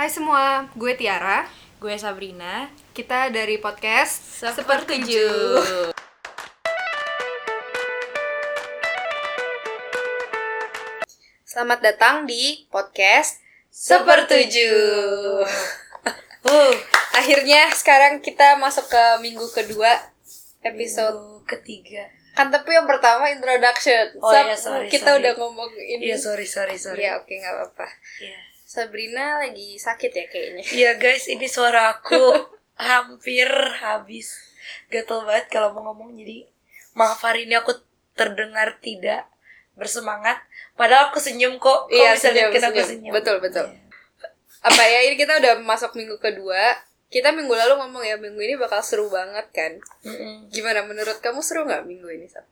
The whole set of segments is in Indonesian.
Hai semua, gue Tiara. Gue Sabrina. Kita dari podcast Sepertuju. Selamat datang di podcast Sepertuju. Uh, akhirnya sekarang kita masuk ke minggu kedua episode Minggu ketiga. kan tapi yang pertama introduction. Oh Sab, iya, sorry, kita sorry. udah ngomong ini. Iya sorry sorry sorry. Iya, oke nggak apa-apa. Iya. Sabrina lagi sakit ya kayaknya. Iya guys, ini suara aku hampir habis. Gatel banget kalau mau ngomong jadi maaf hari ini aku terdengar tidak bersemangat. Padahal aku senyum kok. Kok Iya, bisa senyum, aku senyum. senyum? Betul, betul. Iya. Apa ya ini kita udah masuk minggu kedua. Kita minggu lalu ngomong ya minggu ini bakal seru banget kan. Mm-mm. Gimana menurut kamu seru nggak minggu ini Sab?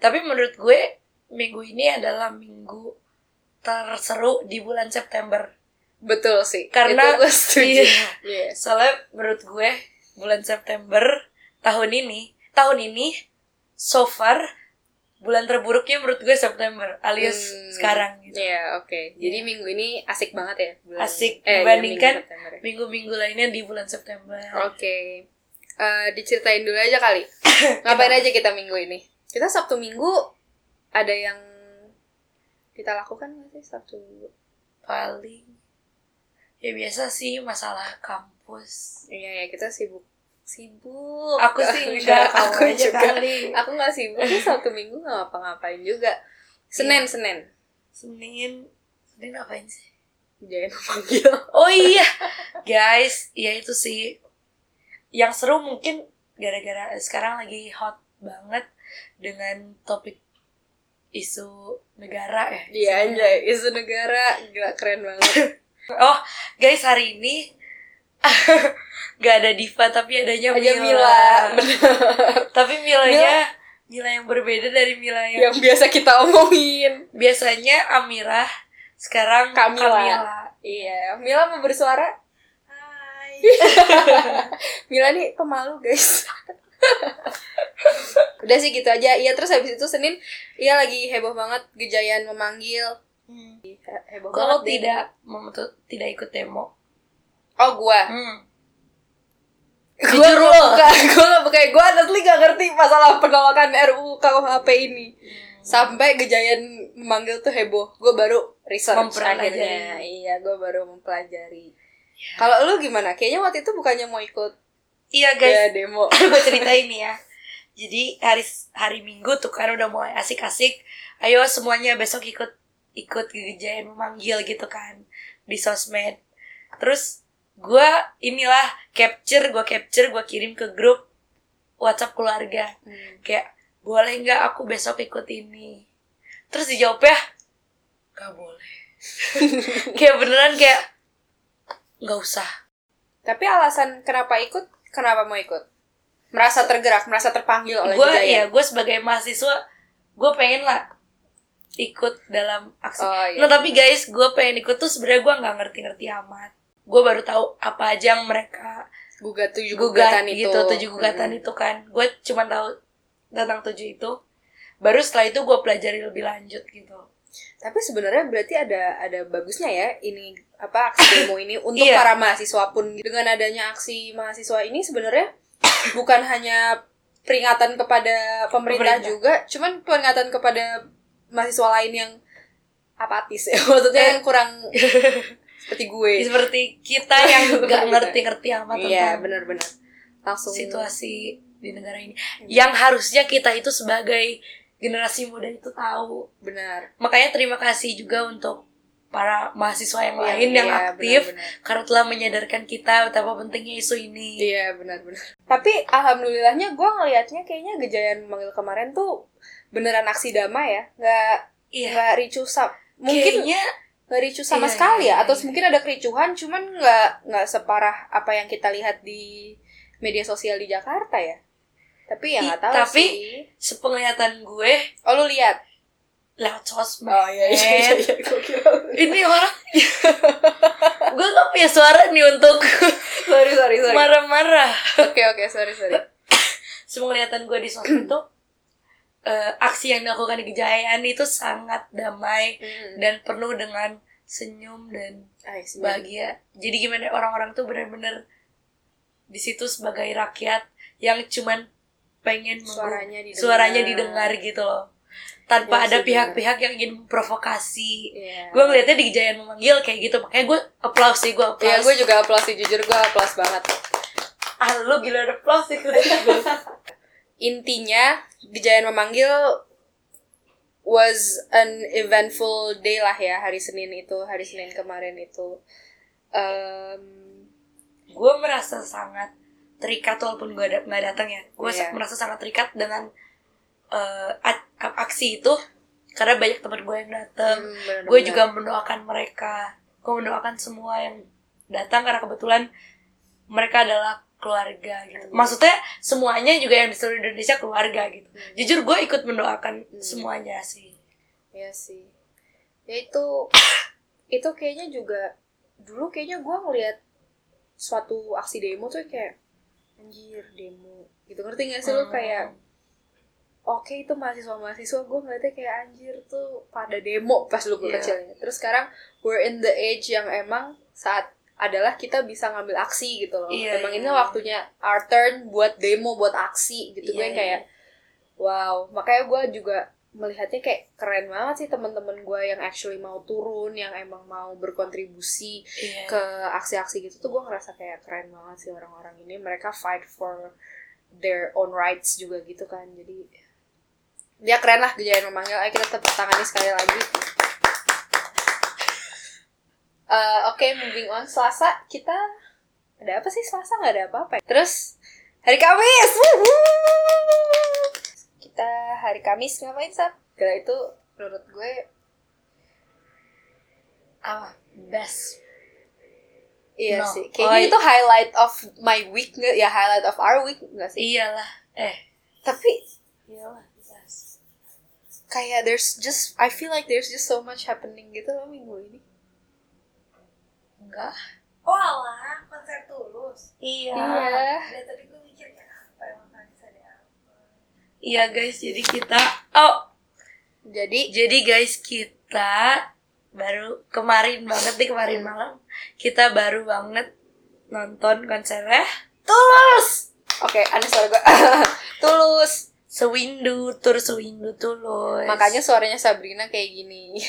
Tapi menurut gue minggu ini adalah minggu terseru di bulan September. Betul sih. Karena- itu gue setuju. Iya. Soalnya menurut gue bulan September tahun ini, tahun ini so far bulan terburuknya menurut gue September alias Hmm, sekarang gitu. Iya, oke. Jadi Iya. minggu ini asik banget ya bulan. Asik eh, iya, dibandingkan minggu September ya. Minggu-minggu lainnya di bulan September. Oke. Eh, diceritain dulu aja kali. Ngapain aja kita minggu ini? Kita Sabtu Minggu ada yang kita lakukan nggak sih Sabtu? Paling ya biasa sih masalah kampus. Iya ya kita sibuk sibuk. Aku sih enggak aku aja juga. kali. Aku nggak sibuk. Sabtu Minggu nggak ngapa-ngapain juga. Senin Iya. Senin. Senin Senin ngapain sih? Jangan memanggil. Oh iya, guys, ya itu sih. Yang seru mungkin gara-gara sekarang lagi hot banget dengan topik isu negara ya. Iya anjay, isu negara gila keren banget. Oh, guys, hari ini gak ada Diva tapi adanya Mila. Mila. Tapi Milanya Mila yang berbeda dari Mila yang yang biasa kita omongin. biasanya Amirah, sekarang Kamila. Kamila. Iya, Mila mau bersuara. Hai. Mila nih pemalu guys. Udah sih gitu aja. Iya terus habis itu Senin, iya lagi heboh banget Gejayan memanggil. Hmm. Kalau tidak mem- tidak ikut demo. Oh gua. Hmm. Gua Jujur lo. Gak, gua bukan gua honestly gak ngerti masalah penolakan RUU KUHP ini. Sampai Gejayan memanggil tuh heboh. Gue baru research akhirnya. Iya, gue baru mempelajari. Kalau lu gimana? Kayaknya waktu itu bukannya mau ikut Iya ya, guys, demo. gue ceritain nih ya. Jadi hari hari Minggu tuh kan udah mulai asik-asik. Ayo semuanya besok ikut ikut gejayan memanggil gitu kan di sosmed. Terus gue inilah capture, gue capture, gue kirim ke grup WhatsApp keluarga. Kayak boleh nggak aku besok ikut ini? Terus dijawab ya, nggak boleh. kayak beneran kayak nggak usah. Tapi alasan kenapa ikut, kenapa mau ikut? Merasa tergerak, merasa terpanggil oleh gue ya gue sebagai mahasiswa gue pengen lah ikut dalam aksi Oh, iya. nah tapi guys gue pengen ikut tuh sebenarnya gue nggak ngerti-ngerti amat gue baru tahu apa aja yang mereka Gugat tujuh gugat gugatan itu. gitu tujuh gugatan Hmm. itu kan gue cuma tahu tentang tujuh itu baru setelah itu gue pelajari lebih lanjut gitu Tapi sebenarnya berarti ada ada bagusnya ya ini apa aksi demo ini untuk Iya. para mahasiswa pun dengan adanya aksi mahasiswa ini sebenarnya bukan hanya peringatan kepada pemerintah, Pemerintah. juga, cuman peringatan kepada mahasiswa lain yang apatis ya. Maksudnya yang kurang seperti gue. seperti kita yang nggak ngerti-ngerti amat Iya, tentang benar-benar. Langsung situasi di negara ini yang harusnya kita itu sebagai generasi muda itu tahu benar. Makanya terima kasih juga untuk para mahasiswa yang Iya, lain yang iya, aktif benar-benar. karena telah menyadarkan kita betapa pentingnya isu ini. Iya benar-benar. Tapi alhamdulillahnya gue ngelihatnya kayaknya Gejayan memanggil kemarin tuh beneran aksi damai ya, nggak Iya. nggak ricuh sa- mungkin Kayaknya nggak ricuh sama Iya, sekali iya, ya, atau iya. mungkin ada kericuhan, cuman nggak nggak separah apa yang kita lihat di media sosial di Jakarta ya. Tapi ya nggak tahu tapi sih. sepenglihatan gue Oh lu lihat? lewat sosmed. Oh iya iya iya. iya. Kira Ini orang gue gak punya suara nih untuk sorry sorry sorry. marah-marah. Oke oke sorry sorry. Sepenglihatan gue di sosmed tuh eh, aksi yang dilakukan di Kejayaan itu sangat damai Hmm. dan penuh dengan senyum dan Ah, bahagia jadi gimana orang-orang tuh benar-benar di situ sebagai rakyat yang cuman pengen Suaranya didengar. suaranya didengar gitu loh tanpa Ya ada pihak-pihak yang ingin memprovokasi Iya. gue ngeliatnya di Giant memanggil kayak gitu makanya gue applause sih gue applause Iya, gue juga applause sih, jujur gue applause banget. ah lu gila ada applause sih Intinya, Gejayan memanggil was an eventful day lah ya hari Senin itu, hari Senin kemarin itu. Em, gue merasa sangat terikat walaupun gue ada nggak datang ya gue Iya. merasa sangat terikat dengan a- aksi itu karena banyak teman gue yang datang hmm, gue juga mendoakan mereka gue mendoakan semua yang datang karena kebetulan mereka adalah keluarga gitu maksudnya semuanya juga yang di seluruh Indonesia keluarga gitu jujur gue ikut mendoakan Hmm. semuanya sih Iya sih. Ya itu itu kayaknya juga dulu kayaknya gue ngeliat suatu aksi demo tuh kayak anjir demo gitu ngerti gak sih lu Hmm. kayak oke itu mahasiswa mahasiswa gue ngeliatnya kayak anjir tuh pada demo pas lu Iya. kecilnya terus sekarang we're in the age yang emang saat adalah kita bisa ngambil aksi gitu loh. Iya, emang iya, ini iya. waktunya our turn buat demo buat aksi gitu. Gue Iya, kayak wow. Makanya gue juga melihatnya kayak keren banget sih teman-teman gue yang actually mau turun yang emang mau berkontribusi iya. ke aksi-aksi gitu tuh gue ngerasa kayak keren banget sih orang-orang ini. Mereka fight for their own rights juga gitu kan. Jadi dia keren lah Gejayan memanggil. Ayo kita tepuk tangani sekali lagi Eh, oke moving on. Selasa kita ada apa sih? Selasa nggak ada apa-apa ya? terus hari Kamis. Kita hari Kamis ngapain sih Gila itu menurut gue apa best. Iya No. sih, Oh, kayaknya i- itu highlight of my week nggak? Ya highlight of our week nggak sih? iyalah. Eh. Tapi iyalah best. kayak there's just, I feel like there's just so much happening gitu loh minggu ini. Enggak Oh alah, konser tulus. iya Dari tadi gue mikirnya apa emang Kanisa ada apa? Iya guys, jadi kita oh Jadi jadi guys kita baru kemarin banget nih kemarin malam kita baru banget nonton konsernya Tulus oke, aneh suara gue. Tulus. Sewindu tur Sewindu Tulus. Makanya suaranya Sabrina kayak gini.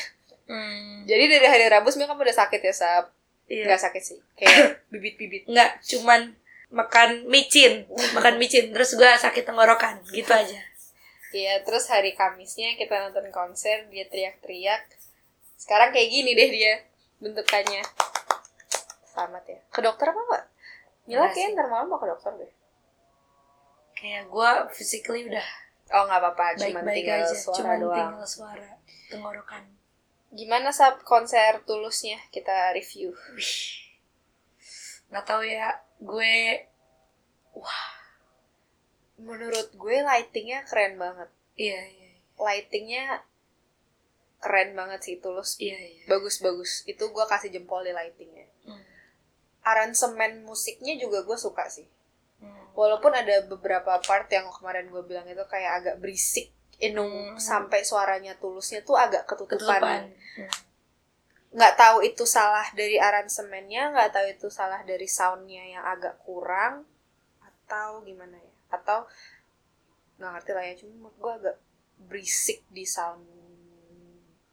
hmm, Jadi dari hari Rabu sebenarnya kamu udah sakit ya Sab? Iya. Nggak sakit sih, kayak bibit-bibit. nggak cuman makan micin, makan micin terus gua sakit tenggorokan gitu aja. Iya, terus hari Kamisnya kita nonton konser, dia teriak-teriak. Sekarang kayak gini deh dia bentukannya. Selamat ya. Ke dokter apa enggak? Mila kayaknya ntar malam mau ke dokter deh. Kayak gua physically udah Oh nggak apa-apa, cuma tinggal aja, suara cuman doang. tinggal suara tenggorokan. Gimana sab konser tulusnya kita review? Wih. Nggak tahu ya, gue Menurut gue lightingnya keren banget. iya iya Lightingnya keren banget sih tulus. iya iya. Bagus-bagus. Itu gue kasih jempol di lightingnya. Hmm. Aransemen musiknya juga gue suka sih. Hmm. Walaupun ada beberapa part yang kemarin gue bilang itu kayak agak berisik. Inung Hmm. sampai suaranya tulusnya tuh agak ketutupan. Ketutupan. Hmm. Nggak tahu itu salah dari aransemennya, nggak tahu itu salah dari soundnya yang agak kurang atau gimana ya? Atau nggak ngerti lah ya. Cuma gue agak berisik di sound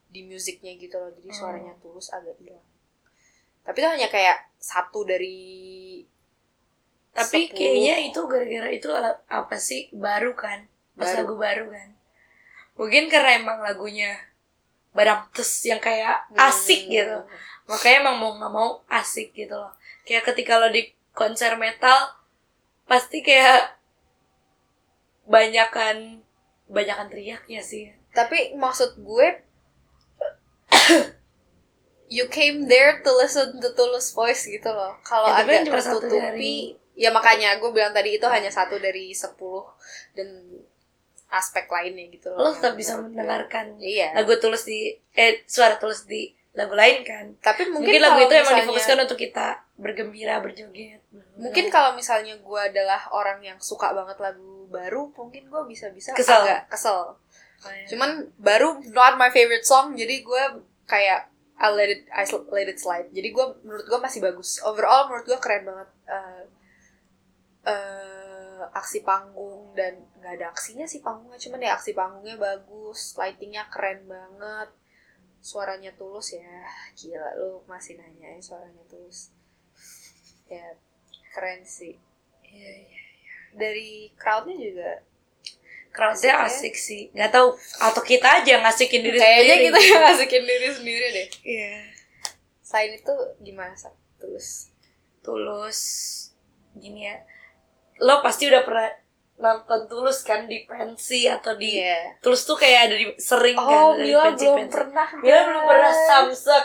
di musiknya gitu loh. Jadi Hmm. suaranya tulus agak hilang. Tapi itu hanya kayak satu dari Tapi 10. kayaknya itu gara-gara itu ala- apa sih baru kan? Pas Baru. lagu baru kan. Mungkin karena emang lagunya Baramtes yang kayak asik Hmm. gitu. Makanya emang mau nggak mau asik gitu loh. Kayak ketika lo di konser metal pasti kayak banyakan banyakan teriaknya sih. Tapi maksud gue you came there to listen to Tulus voice gitu loh. Kalau Ya, agak kan tertutupi, ya makanya gue bilang tadi itu hanya satu dari sepuluh dan aspek lainnya gitu loh. Lo tetap bisa mendengarkan Iya. lagu tulus di eh suara tulus di lagu lain kan. Tapi mungkin, Mungkin, lagu itu emang misalnya- difokuskan untuk kita bergembira, berjoget. Mungkin kalau misalnya gue adalah orang yang suka banget lagu baru, mungkin gue bisa-bisa Kesel. agak kesel. Cuman Cuman baru not my favorite song, jadi gue kayak I let it I let it slide jadi gue menurut gue masih bagus overall menurut gue keren banget Eh, aksi panggung dan nggak ada aksinya sih panggungnya cuman ya aksi panggungnya bagus lightingnya keren banget suaranya tulus ya gila lu masih nanya ya suaranya tulus ya keren sih Iya, iya. dari crowdnya juga Crowdnya Asik ya. asik sih. Nggak tahu atau kita aja yang ngasikin diri kayaknya sendiri. kita yang ngasihin diri sendiri deh Iya. selain itu gimana Sa? tulus Tulus gini ya. Lo pasti udah pernah nonton Tulus kan di pensi atau di iya Tulus tuh kayak ada di sering kan oh ada di Mila belum pensi-pensi. pernah Mila belum pernah samsek.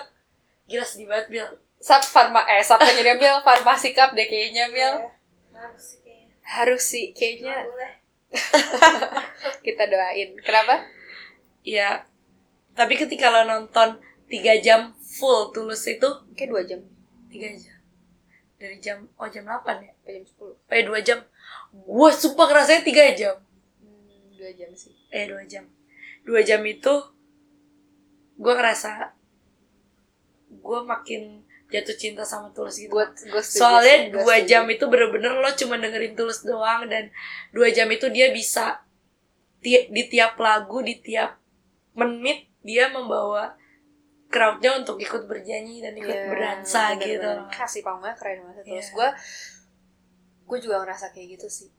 Gila sedih banget Bil. Sap farma eh sap penyediaan Mil farmasi cup deh kayaknya Mil Harus sih kayaknya. harus sih kayaknya kita doain kenapa Ya. Tapi ketika lo nonton 3 jam full Tulus itu kayak dua jam 3 jam. Dari jam oh jam 8 ya. Apa jam sepuluh Eh 2 jam. Gue sumpah ngerasanya 3 jam. hmm, dua jam sih eh dua jam dua jam itu gue ngerasa gue makin jatuh cinta sama tulus gitu gue gue soalnya dua jam itu bener-bener lo cuma dengerin tulus doang dan dua jam itu dia bisa ti- di tiap lagu di tiap menit dia membawa crowdnya untuk ikut bernyanyi dan ikut Iya, berdansa gitu. Kasih panggungnya keren banget. Terus Iya. gue gue juga ngerasa kayak gitu sih.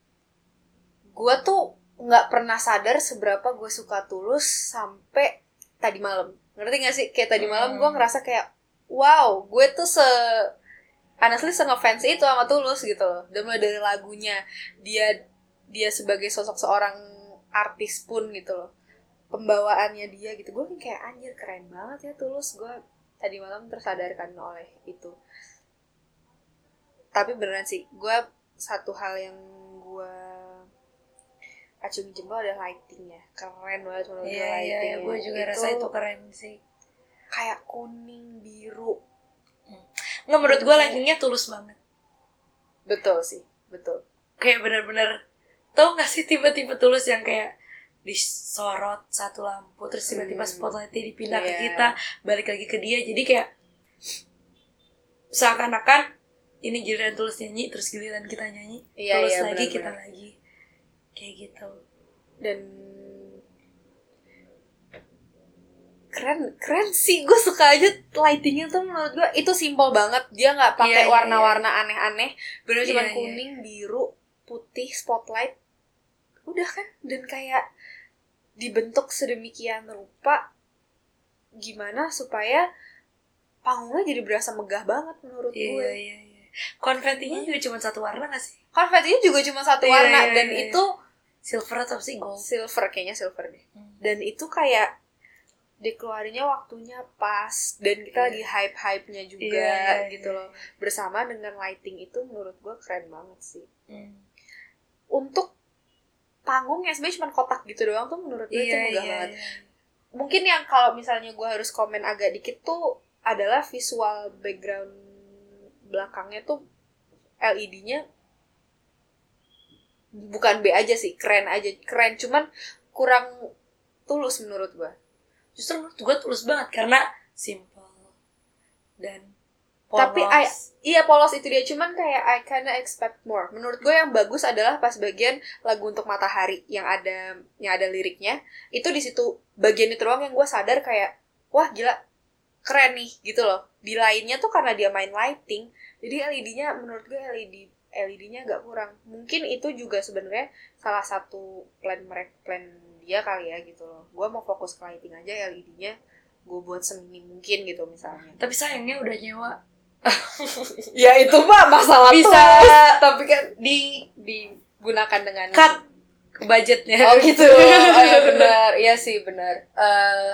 Gue tuh nggak pernah sadar seberapa gue suka tulus sampai tadi malam. Ngerti gak sih? Kayak tadi malam gue ngerasa kayak wow gue tuh se honestly se ngefans itu sama tulus gitu loh. Dan mulai dari lagunya dia dia sebagai sosok seorang artis pun gitu loh pembawaannya dia gitu. Gue kayak anjir keren banget ya tulus. Gue tadi malam tersadarkan oleh itu. Tapi beneran sih gue satu hal yang gue acungi jempol adalah lightingnya. Keren banget menurut gue iya iya lightingnya gue juga rasa itu keren sih. kayak kuning biru. Nggak menurut gue lightingnya tulus banget. Betul sih betul. Kayak bener-bener tau gak sih tiba-tiba tulus yang kayak disorot satu lampu terus tiba-tiba Hmm. spotlightnya dipindah ke Iya. kita balik lagi ke dia. Jadi kayak seakan-akan ini giliran tulus nyanyi terus giliran kita nyanyi Iya, tulus iya, lagi benar-benar. kita lagi. Kayak gitu. Dan keren keren sih. Gue suka aja lightingnya tuh menurut gue itu simpel banget. Dia nggak pakai Iya, iya, warna-warna aneh-aneh. Bener cuma Iya, iya. kuning biru putih spotlight. Udah kan? Dan kayak dibentuk sedemikian rupa gimana supaya panggungnya jadi berasa megah banget menurut iya gue iya iya konfetinya juga cuma satu warna gak sih konfetinya juga cuma satu Iya, warna iya, dan iya. itu silver atau sih gold silver kayaknya silver deh Hmm. dan itu kayak dikeluarinnya waktunya pas dan kita Iya. lagi hype hype nya juga Iya, iya, gitu iya. loh bersama dengan lighting itu menurut gue keren banget sih Hmm. untuk panggung yang sebenarnya cuma kotak gitu doang tuh menurut gue itu iya megah iya banget. iya. mungkin yang kalau misalnya gue harus komen agak dikit tuh adalah visual background belakangnya tuh LED-nya bukan B aja sih keren aja keren. Cuman kurang tulus menurut gue. Justru menurut gue tulus banget karena simple dan Tapi polos. I- Iya polos itu dia cuman kayak I kinda expect more. Menurut gue yang bagus adalah pas bagian lagu untuk matahari yang ada yang ada liriknya. Itu di situ bagian itu doang yang gue sadar kayak wah gila keren nih gitu loh. Di lainnya tuh karena dia main lighting, jadi LED-nya menurut gue LED LED-nya agak kurang. Mungkin itu juga sebenarnya salah satu plan mereka plan dia kali ya gitu loh. Gue mau fokus ke lighting aja LED-nya gue buat seminim mungkin gitu misalnya. tapi sayangnya udah nyewa Ya itu mah masalah Bisa. tulus. tapi kan di digunakan dengan cut budgetnya Oh gitu. Oh ya benar. Iya sih benar. Eh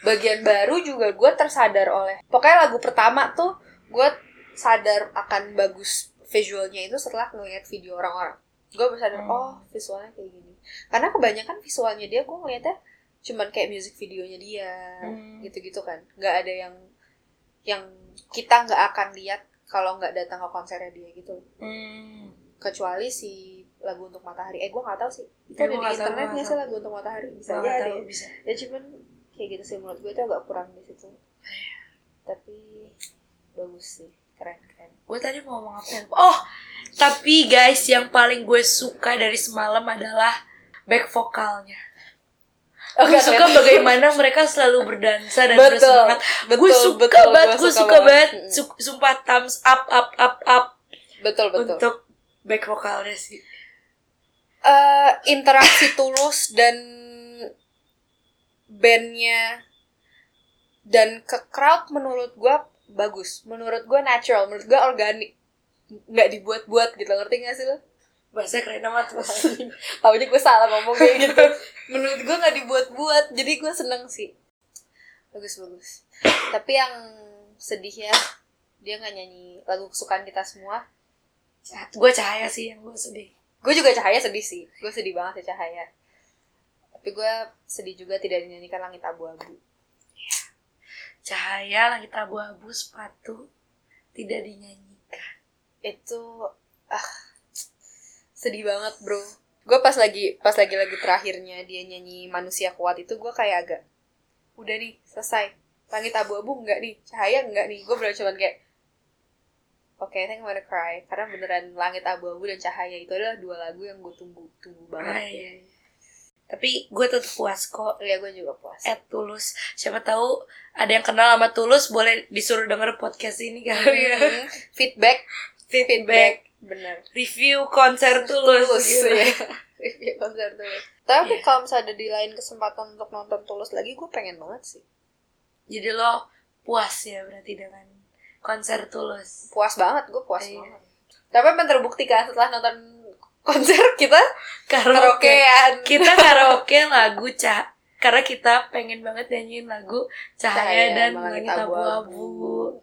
bagian baru juga gue tersadar oleh pokoknya lagu pertama tuh gue sadar akan bagus visualnya itu setelah ngeliat video orang-orang. Gue bersadar Hmm. oh visualnya kayak gini. Karena kebanyakan visualnya dia gue ngeliatnya cuman kayak music videonya dia Hmm. gitu-gitu kan. nggak ada yang yang kita nggak akan lihat kalau nggak datang ke konsernya dia gitu. Hmm. kecuali si lagu untuk matahari. Eh gue nggak tahu sih. Itu ada di internet nggak sih lagu untuk matahari? Bisa aja tahu, ya. bisa. Ya cuman kayak gitu sih menurut gue itu agak kurang di situ. Tapi bagus sih keren keren. Gue tadi mau ngomong apa ya? oh tapi guys yang paling gue suka dari semalam adalah back vokalnya Oh, gue suka bagaimana mereka selalu berdansa dan Betul, bersemangat. Betul, gue suka betul, banget gue suka suka banget. banget. Su- sumpah thumbs up up up up. Betul betul. Untuk back vokalnya sih. Eh interaksi tulus dan bandnya dan ke crowd menurut gua bagus. Menurut gua natural menurut gua organik. Nggak dibuat-buat gitu ngerti gak sih lo? Bahasa keren amat mas. Taunya gue salah ngomong kayak gitu. Menurut gue gak dibuat-buat Jadi gue seneng sih. Bagus-bagus Tapi yang sedih ya Dia gak nyanyi lagu kesukaan kita semua. Gue cahaya sih yang gue sedih. Gue juga Cahaya sedih sih. Gue sedih banget sih Cahaya. Tapi gue sedih juga tidak dinyanyikan Langit Abu-Abu. Cahaya langit abu-abu sepatu tidak dinyanyikan. Itu ah Sedih banget bro. Gue pas lagi pas lagi lagi terakhirnya dia nyanyi Manusia Kuat itu gue kayak agak Udah nih selesai. Langit Abu-Abu enggak nih Cahaya enggak nih. Gue bener cuman kayak Oke, I think I'm gonna cry. Karena beneran Langit Abu-Abu dan Cahaya itu adalah dua lagu yang gue tunggu Tunggu Ah, banget iya, tapi gue tetap puas kok. Iya, gue juga puas. At tulus. Siapa tahu ada yang kenal sama tulus boleh disuruh denger podcast ini kali ya Hmm, Feedback. Feedback Bener review konser tulus, Tulus gitu. ya. Review konser Tulus Tapi Iya. kalau misalnya ada di lain kesempatan untuk nonton Tulus lagi Gue pengen banget sih jadi lo puas ya berarti dengan konser tulus Puas banget, gue puas Iya. banget Tapi emang terbukti kan setelah nonton konser kita karaoke karaokean kita karaoke lagu cah karena kita pengen banget nyanyiin lagu cahaya, Cahaya dan Langit abu-abu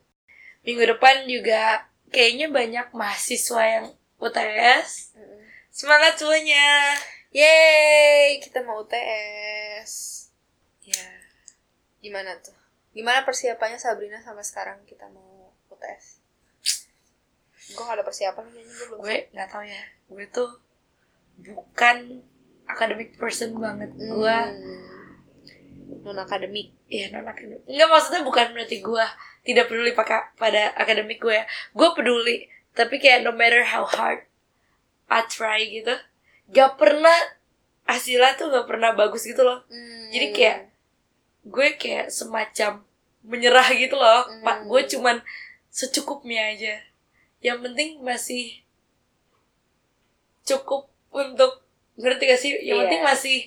minggu depan juga kayaknya banyak mahasiswa yang UTS Mm-mm. semangat semuanya Yeay, kita mau UTS. ya Gimana tuh? Gimana persiapannya Sabrina sampai sekarang kita mau UTS? Gue gak ada persiapan kayaknya gue belum. gue nggak tahu ya gue tuh bukan academic person banget gue non akademik. ya non akademik. Nggak maksudnya bukan berarti gue tidak peduli pakai pada akademik gue ya. Gue peduli tapi kayak no matter how hard I try gitu gak pernah hasilnya tuh gak pernah bagus gitu loh. Jadi kayak gue kayak semacam menyerah gitu loh. Pak Hmm. gue cuman secukupnya aja. Yang penting masih cukup untuk ngerti gak sih? Yang Iya. penting masih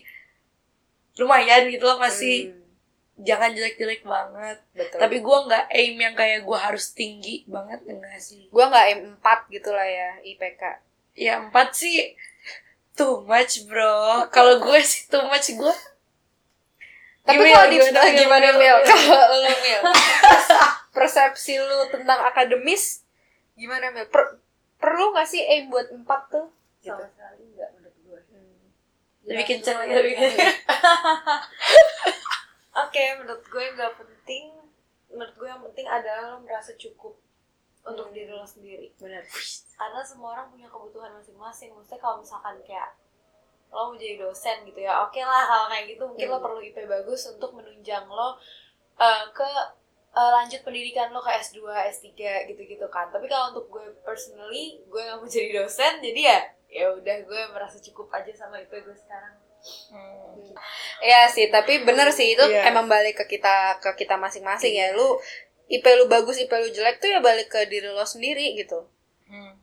lumayan gitu loh masih Hmm, jangan jelek-jelek banget betul. tapi gue nggak aim yang kayak gue harus tinggi banget enggak sih gue nggak M4 gitu lah ya IPK. ya empat sih too much bro kalau gue sih too much gue Tapi Gimana, kalau di gimana, gimana? Mel? Kalau lu Mel, persepsi lu tentang akademis gimana Mel? Per- perlu gak sih aim buat empat tuh? Gitu. sama sekali enggak lebih kenceng lagi lebih kenceng. Oke menurut gue nggak penting. Menurut gue yang penting adalah lo merasa cukup untuk Hmm. diri lo sendiri. Benar. karena semua orang punya kebutuhan masing-masing. Maksudnya kalau misalkan kayak lo mau jadi dosen gitu ya oke lah kalau kayak gitu. Mungkin lo Hmm. perlu IP bagus untuk menunjang lo eh, ke eh, lanjut pendidikan lo ke S2, S3 gitu-gitu kan. Tapi kalau untuk gue personally gue nggak mau jadi dosen jadi ya ya udah gue merasa cukup aja sama IP gue sekarang Hmm. Iya sih, tapi bener sih itu Iya. emang balik ke kita ke kita masing-masing ya. Lu IP lu bagus, IP lu jelek tuh ya balik ke diri lo sendiri gitu. Hmm.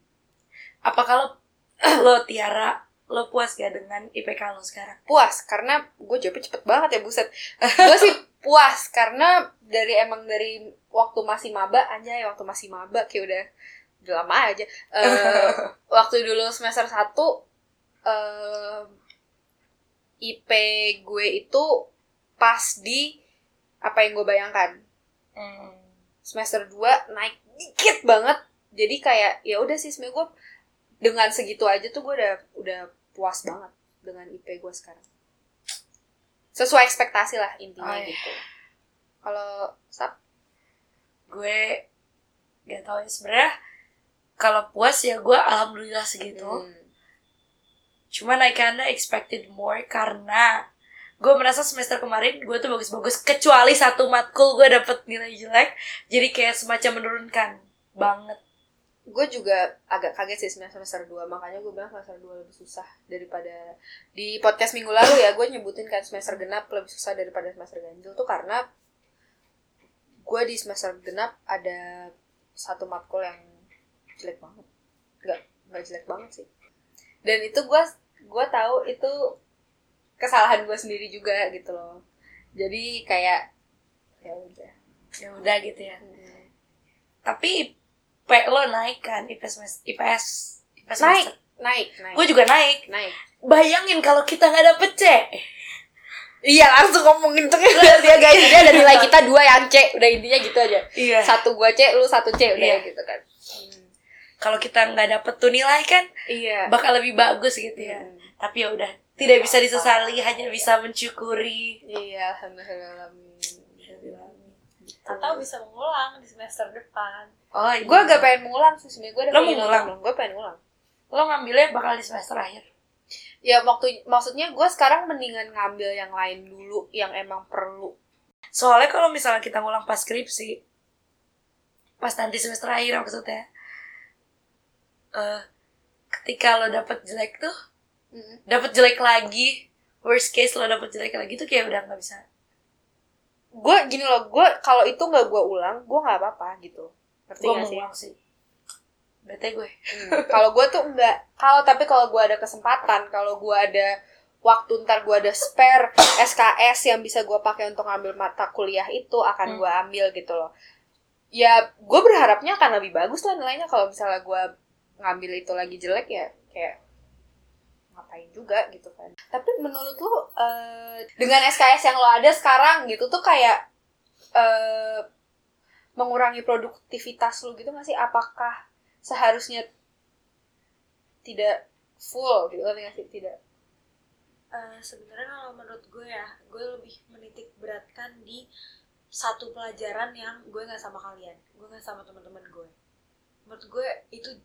Apa kalau lo Tiara lo puas gak dengan IPK lo sekarang? Puas karena gue jawabnya cepet banget ya buset. gue sih puas karena dari emang dari waktu masih maba aja ya waktu masih maba kayak udah udah lama aja. Eh, waktu dulu semester 1 eh IP gue itu pas di apa yang gue bayangkan. Hmm. semester 2 naik dikit banget jadi kayak ya udah sih sebenarnya gue dengan segitu aja tuh gue udah udah puas banget dengan IP gue sekarang sesuai ekspektasi lah intinya Oh, iya. gitu kalau sap Gue gak tau ya sebenarnya kalau puas ya gue alhamdulillah segitu. hmm, Cuman I kinda expected more karena gue merasa semester kemarin gue tuh bagus-bagus kecuali satu matkul gue dapet nilai jelek jadi kayak semacam menurunkan banget gue juga agak kaget sih sebenarnya semester 2 makanya gue bilang semester 2 lebih susah daripada di podcast minggu lalu ya gue nyebutin kan semester genap lebih susah daripada semester ganjil tuh karena gue di semester genap ada satu matkul yang jelek banget. Nggak nggak jelek banget sih. Dan itu gue gue tahu itu kesalahan gue sendiri juga gitu loh. Jadi kayak ya udah. Ya udah gitu ya. Hmm. tapi IP lo naik kan IPS IPS IPS naik semester. naik naik gue juga naik. Naik. Bayangin kalau kita nggak dapet C. Iya langsung ngomongin tuh. Dia guys. Dia ada nilai kita dua yang C. Udah intinya gitu aja. Iya. Satu gua C lu satu C. Udah Iya. gitu kan kalau kita nggak dapet tuh nilai kan iya. bakal lebih bagus gitu ya. Hmm. tapi ya udah tidak bisa disesali hanya bisa mencukuri iya alhamdulillah. Atau bisa mengulang di semester depan. Oh iya. gue gak pengen mengulang sih sebenarnya. Gue ada Lo mau keinginan ngulang? untuk gue pengen ngulang. Lo ngambilnya bakal di semester akhir? Ya waktu maksudnya gue sekarang mendingan ngambil yang lain dulu yang emang perlu. Soalnya kalau misalnya kita ngulang pas skripsi pas nanti semester akhir maksudnya eh ketika lo dapet jelek tuh dapet jelek lagi worst case lo dapet jelek lagi tuh kayak udah nggak bisa. Gue gini loh gue kalau itu nggak gue ulang gue nggak apa-apa gitu. Ngerti gue gak mau sih? ngulang sih. Bete gue. Hmm, kalau gue tuh enggak kalau tapi kalau gue ada kesempatan kalau gue ada waktu ntar gue ada spare SKS yang bisa gue pakai untuk ngambil mata kuliah itu akan Hmm. gue ambil gitu loh. Ya gue berharapnya akan lebih bagus lah nilainya kalau misalnya gue ngambil itu lagi jelek ya kayak ngapain juga gitu kan. Tapi menurut lu eh, dengan SKS yang lo ada sekarang gitu tuh kayak eh, mengurangi produktivitas lu gitu nggak sih? Apakah seharusnya tidak full gitu nggak sih? Tidak. Eh, sebenarnya kalau menurut gue ya gue lebih menitik beratkan di satu pelajaran yang gue nggak sama kalian gue nggak sama teman-teman gue. Menurut gue itu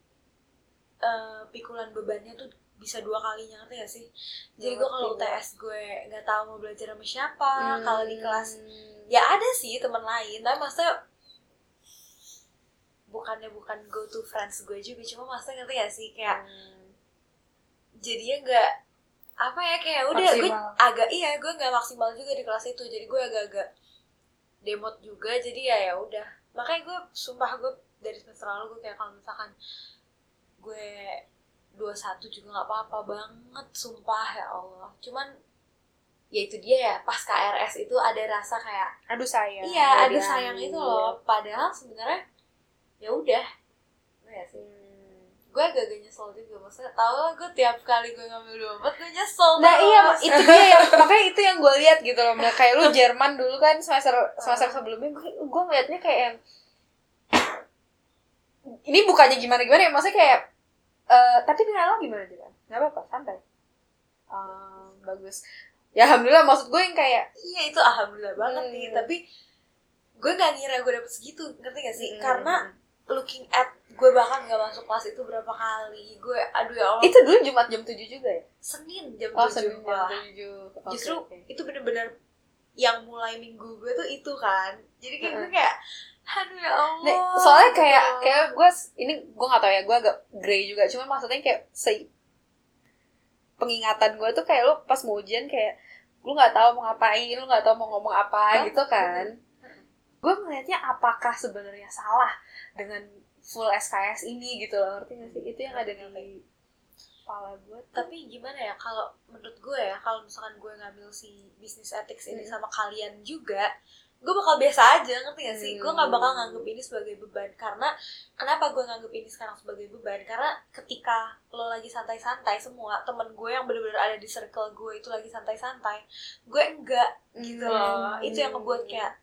eh, pikulan bebannya tuh bisa dua kalinya ngerti gak sih? Jadi gue kalau UTS gue nggak tahu mau belajar sama siapa Hmm. kalau di kelas ya ada sih teman lain tapi maksudnya bukannya bukan go to friends gue juga cuma maksudnya ngerti gak sih? Kayak Hmm. jadinya nggak apa ya kayak udah gue agak iya gue nggak maksimal juga di kelas itu jadi gue agak-agak demot juga jadi ya ya udah. Makanya gue sumpah gue dari semester lalu gue kayak kalau misalkan gue 21 juga nggak apa-apa banget sumpah ya Allah. Cuman ya itu dia ya pas KRS itu ada rasa kayak aduh sayang. Iya nggak ada sayang diambil. itu loh. Padahal sebenarnya ya udah. Ya sih? Hmm. gue agak-agak nyesel juga maksudnya tau lah gue tiap kali gue ngambil dua empat gue nyesel Nah iya itu dia yang makanya itu yang gue lihat gitu loh kayak lu Jerman dulu kan semester semester sebelumnya gue gue ngeliatnya kayak yang ini bukannya gimana gimana ya maksudnya kayak eh tapi nilai lo gimana juga nggak apa apa santai. Ah, bagus. Ya alhamdulillah maksud gue yang kayak iya itu alhamdulillah banget nih. Hmm. tapi gue gak ngira gue dapet segitu ngerti gak sih? Hmm. karena looking at gue bahkan gak masuk kelas itu berapa kali. Gue aduh ya Allah. Itu dulu Jumat jam 7 juga ya? Senin jam oh 7 Senin jam malah. 7 Oke, justru oke. itu bener-bener yang mulai minggu gue tuh itu kan. Jadi kayak gue Heeh. kayak aduh ya Allah Nih, soalnya kayak kayak gue ini gue nggak tahu ya gue agak grey juga. Cuma maksudnya kayak se pengingatan gue tuh kayak lu pas mau ujian kayak lu nggak tahu mau ngapain lu nggak tahu mau ngomong apa gitu kan. Gue ngelihatnya apakah sebenarnya salah dengan full SKS ini gitu loh ngerti gak sih? Itu yang ada di kepala gue tuh. Tapi gimana ya kalau menurut gue ya kalau misalkan gue ngambil si bisnis ethics ini Hmm. sama kalian juga gue bakal biasa aja ngerti gak sih? Gue nggak bakal Hmm. nganggep ini sebagai beban. Karena kenapa gue nganggep ini sekarang sebagai beban? Karena ketika lo lagi santai-santai semua temen gue yang bener-bener ada di circle gue itu lagi santai-santai gue enggak gitu loh. Hmm. itu yang ngebuat kayak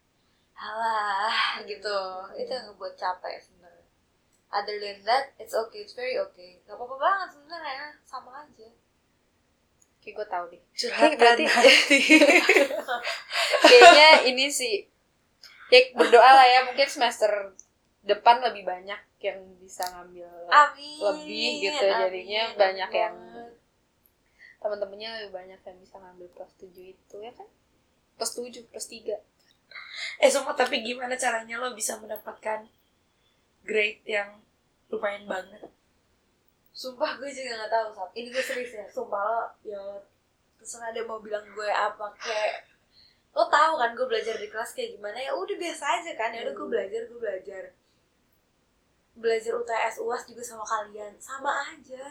halah gitu. Itu yang ngebuat capek sebenarnya. Other than that it's okay it's very okay. Gak apa-apa banget sebenarnya sama aja. Kayak gue tahu deh curhatan berarti- kayaknya ini sih. Ya berdoa lah ya mungkin semester depan lebih banyak yang bisa ngambil amin Lebih gitu, amin jadinya banyak yang- teman-temannya lebih banyak yang bisa ngambil plus 7 itu ya kan? Plus 7 plus 3 Eh sumpah tapi gimana caranya lo bisa mendapatkan grade yang lumayan banget? Sumpah gue juga gak tahu Sab. Ini gue serius ya. Sumpah lo Ya Terserah dia mau bilang gue apa kayak Lo tahu kan gue belajar di kelas kayak gimana? Ya udah biasa aja kan. Ya udah gue belajar Gue belajar. Belajar UTS UAS juga sama kalian. Sama aja.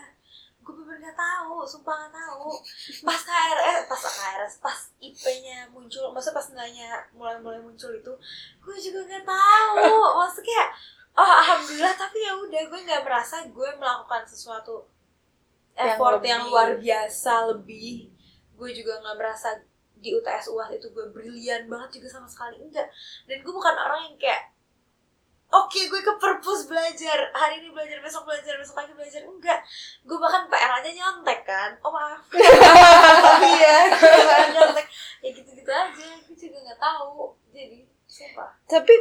Gue bener gak tahu Sumpah gak tahu. Pas KRS Pas KRS Pas IP-nya muncul Maksudnya pas nilainya Mulai-mulai muncul itu Gue juga gak tahu. Maksudnya kayak Oh alhamdulillah tapi ya udah gue nggak merasa gue melakukan sesuatu Yang effort lebih. yang luar biasa lebih. Gue juga nggak merasa di UTS UAS itu gue brilian banget juga sama sekali enggak. Dan gue bukan orang yang kayak oke gue ke perpus belajar hari ini belajar besok belajar besok lagi belajar. Enggak. Gue bahkan PR aja nyontek kan. Oh maaf. Iya nyontek. Ya gitu gitu aja gue juga nggak tahu. Jadi sumpah. Tapi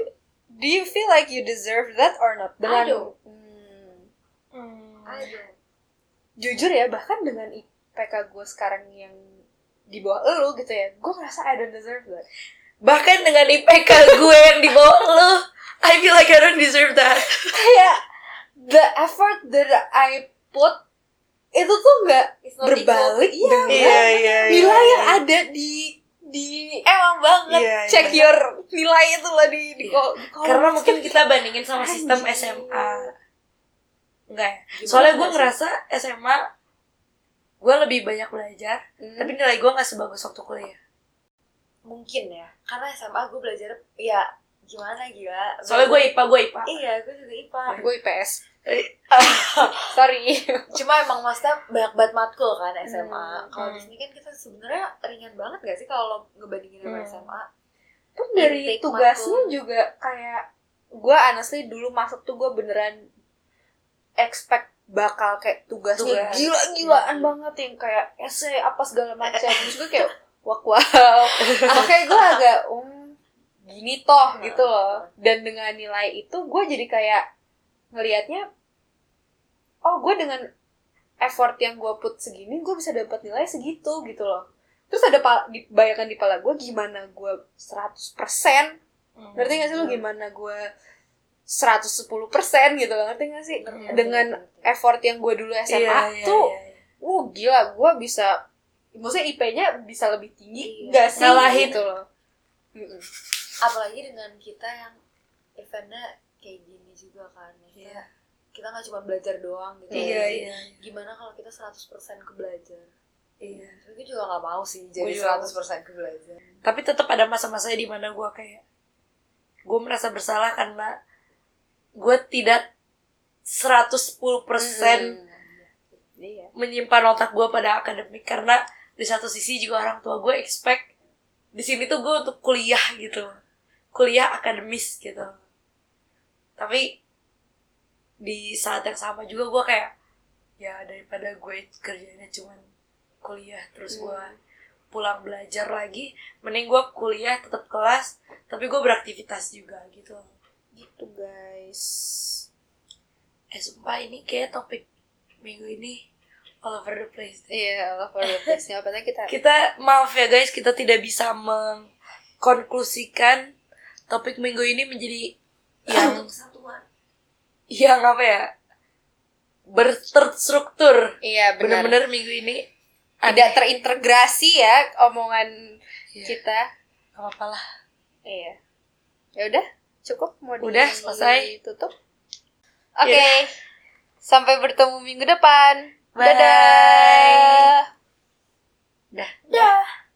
do you feel like you deserve that or not? Dengan. Hmm, Hmm. jujur ya bahkan dengan IPK gue sekarang yang di bawah elu gitu ya gue ngerasa I don't deserve that Bahkan dengan IPK gue yang di bawah lo, I feel like I don't deserve that. kayak the effort that I put itu tuh nggak berbalik equal. dengan Iya, iya, iya. nilai yang iya. ada di di emang banget Iya, iya. check your nilai itu lah di, di, kolom. Karena mungkin kita bandingin sama sistem. SMA. Enggak ya? Soalnya gue ngerasa SMA gue lebih banyak belajar, Hmm. tapi nilai gue gak sebagus waktu kuliah. mungkin ya karena SMA gue belajar ya gimana gila Soalnya gue IPA, gue IPA. iya gue juga IPA gue IPS Eh, sorry cuma emang maksudnya banyak banget matkul kan SMA Hmm, kalau di hmm. sini kan kita sebenarnya ringan banget gak sih kalau ngebandingin sama Hmm. SMA pun dari Intake tugasnya matkul. juga kayak gue honestly dulu masuk tuh gue beneran expect bakal kayak tugasnya Tugas. gila-gilaan Hmm. banget yang kayak essay apa segala macam. Gue kayak wah wow makanya gue agak um gini toh gitu loh. Dan dengan nilai itu gue jadi kayak ngelihatnya oh gue dengan effort yang gue put segini gue bisa dapat nilai segitu gitu loh. Terus ada di bayangan di pala gue gimana gue 100% Hmm. ngerti gak sih lu gimana gue 110% gitu loh ngerti gak sih Ngerti, dengan ngerti, ngerti. effort yang gue dulu SMA Iya, iya, tuh iya, iya. Wah gila, gue bisa Maksudnya IP-nya bisa lebih tinggi Iya. Nggak sih Ngalahin. gitu loh Mm-mm. apalagi dengan kita yang eventnya kayak gini juga kan kita, Iya. kita nggak cuma belajar doang gitu Iya, Jadi, iya. gimana kalau kita 100% ke belajar Iya. tapi gue juga nggak mau sih jadi juga 100% ke belajar Tapi tetap ada masa-masanya di mana gue kayak gue merasa bersalah karena gue tidak 110% Mm-mm. Iya. menyimpan otak gue pada akademik karena di satu sisi juga orang tua gue expect di sini tuh gue untuk kuliah gitu. Kuliah akademis gitu. Tapi di saat yang sama juga gue kayak ya daripada gue kerjanya cuman kuliah terus gue pulang belajar lagi mending gue kuliah tetap kelas tapi gue beraktivitas juga gitu Gitu guys. Eh sumpah ini kayak topik minggu ini all over the place Iya, all over the place. Nggak apa-apa kita kita maaf ya guys kita tidak bisa mengkonklusikan topik minggu ini menjadi yang kesatuan yang apa ya berterstruktur Iya benar. Bener-bener minggu ini Tidak terintegrasi ya omongan Iya. kita. Gak apa-apa lah. Iya. Ya udah cukup? Mau udah selesai. tutup oke. Okay. yeah. sampai bertemu minggu depan. Bye. dah. Dah.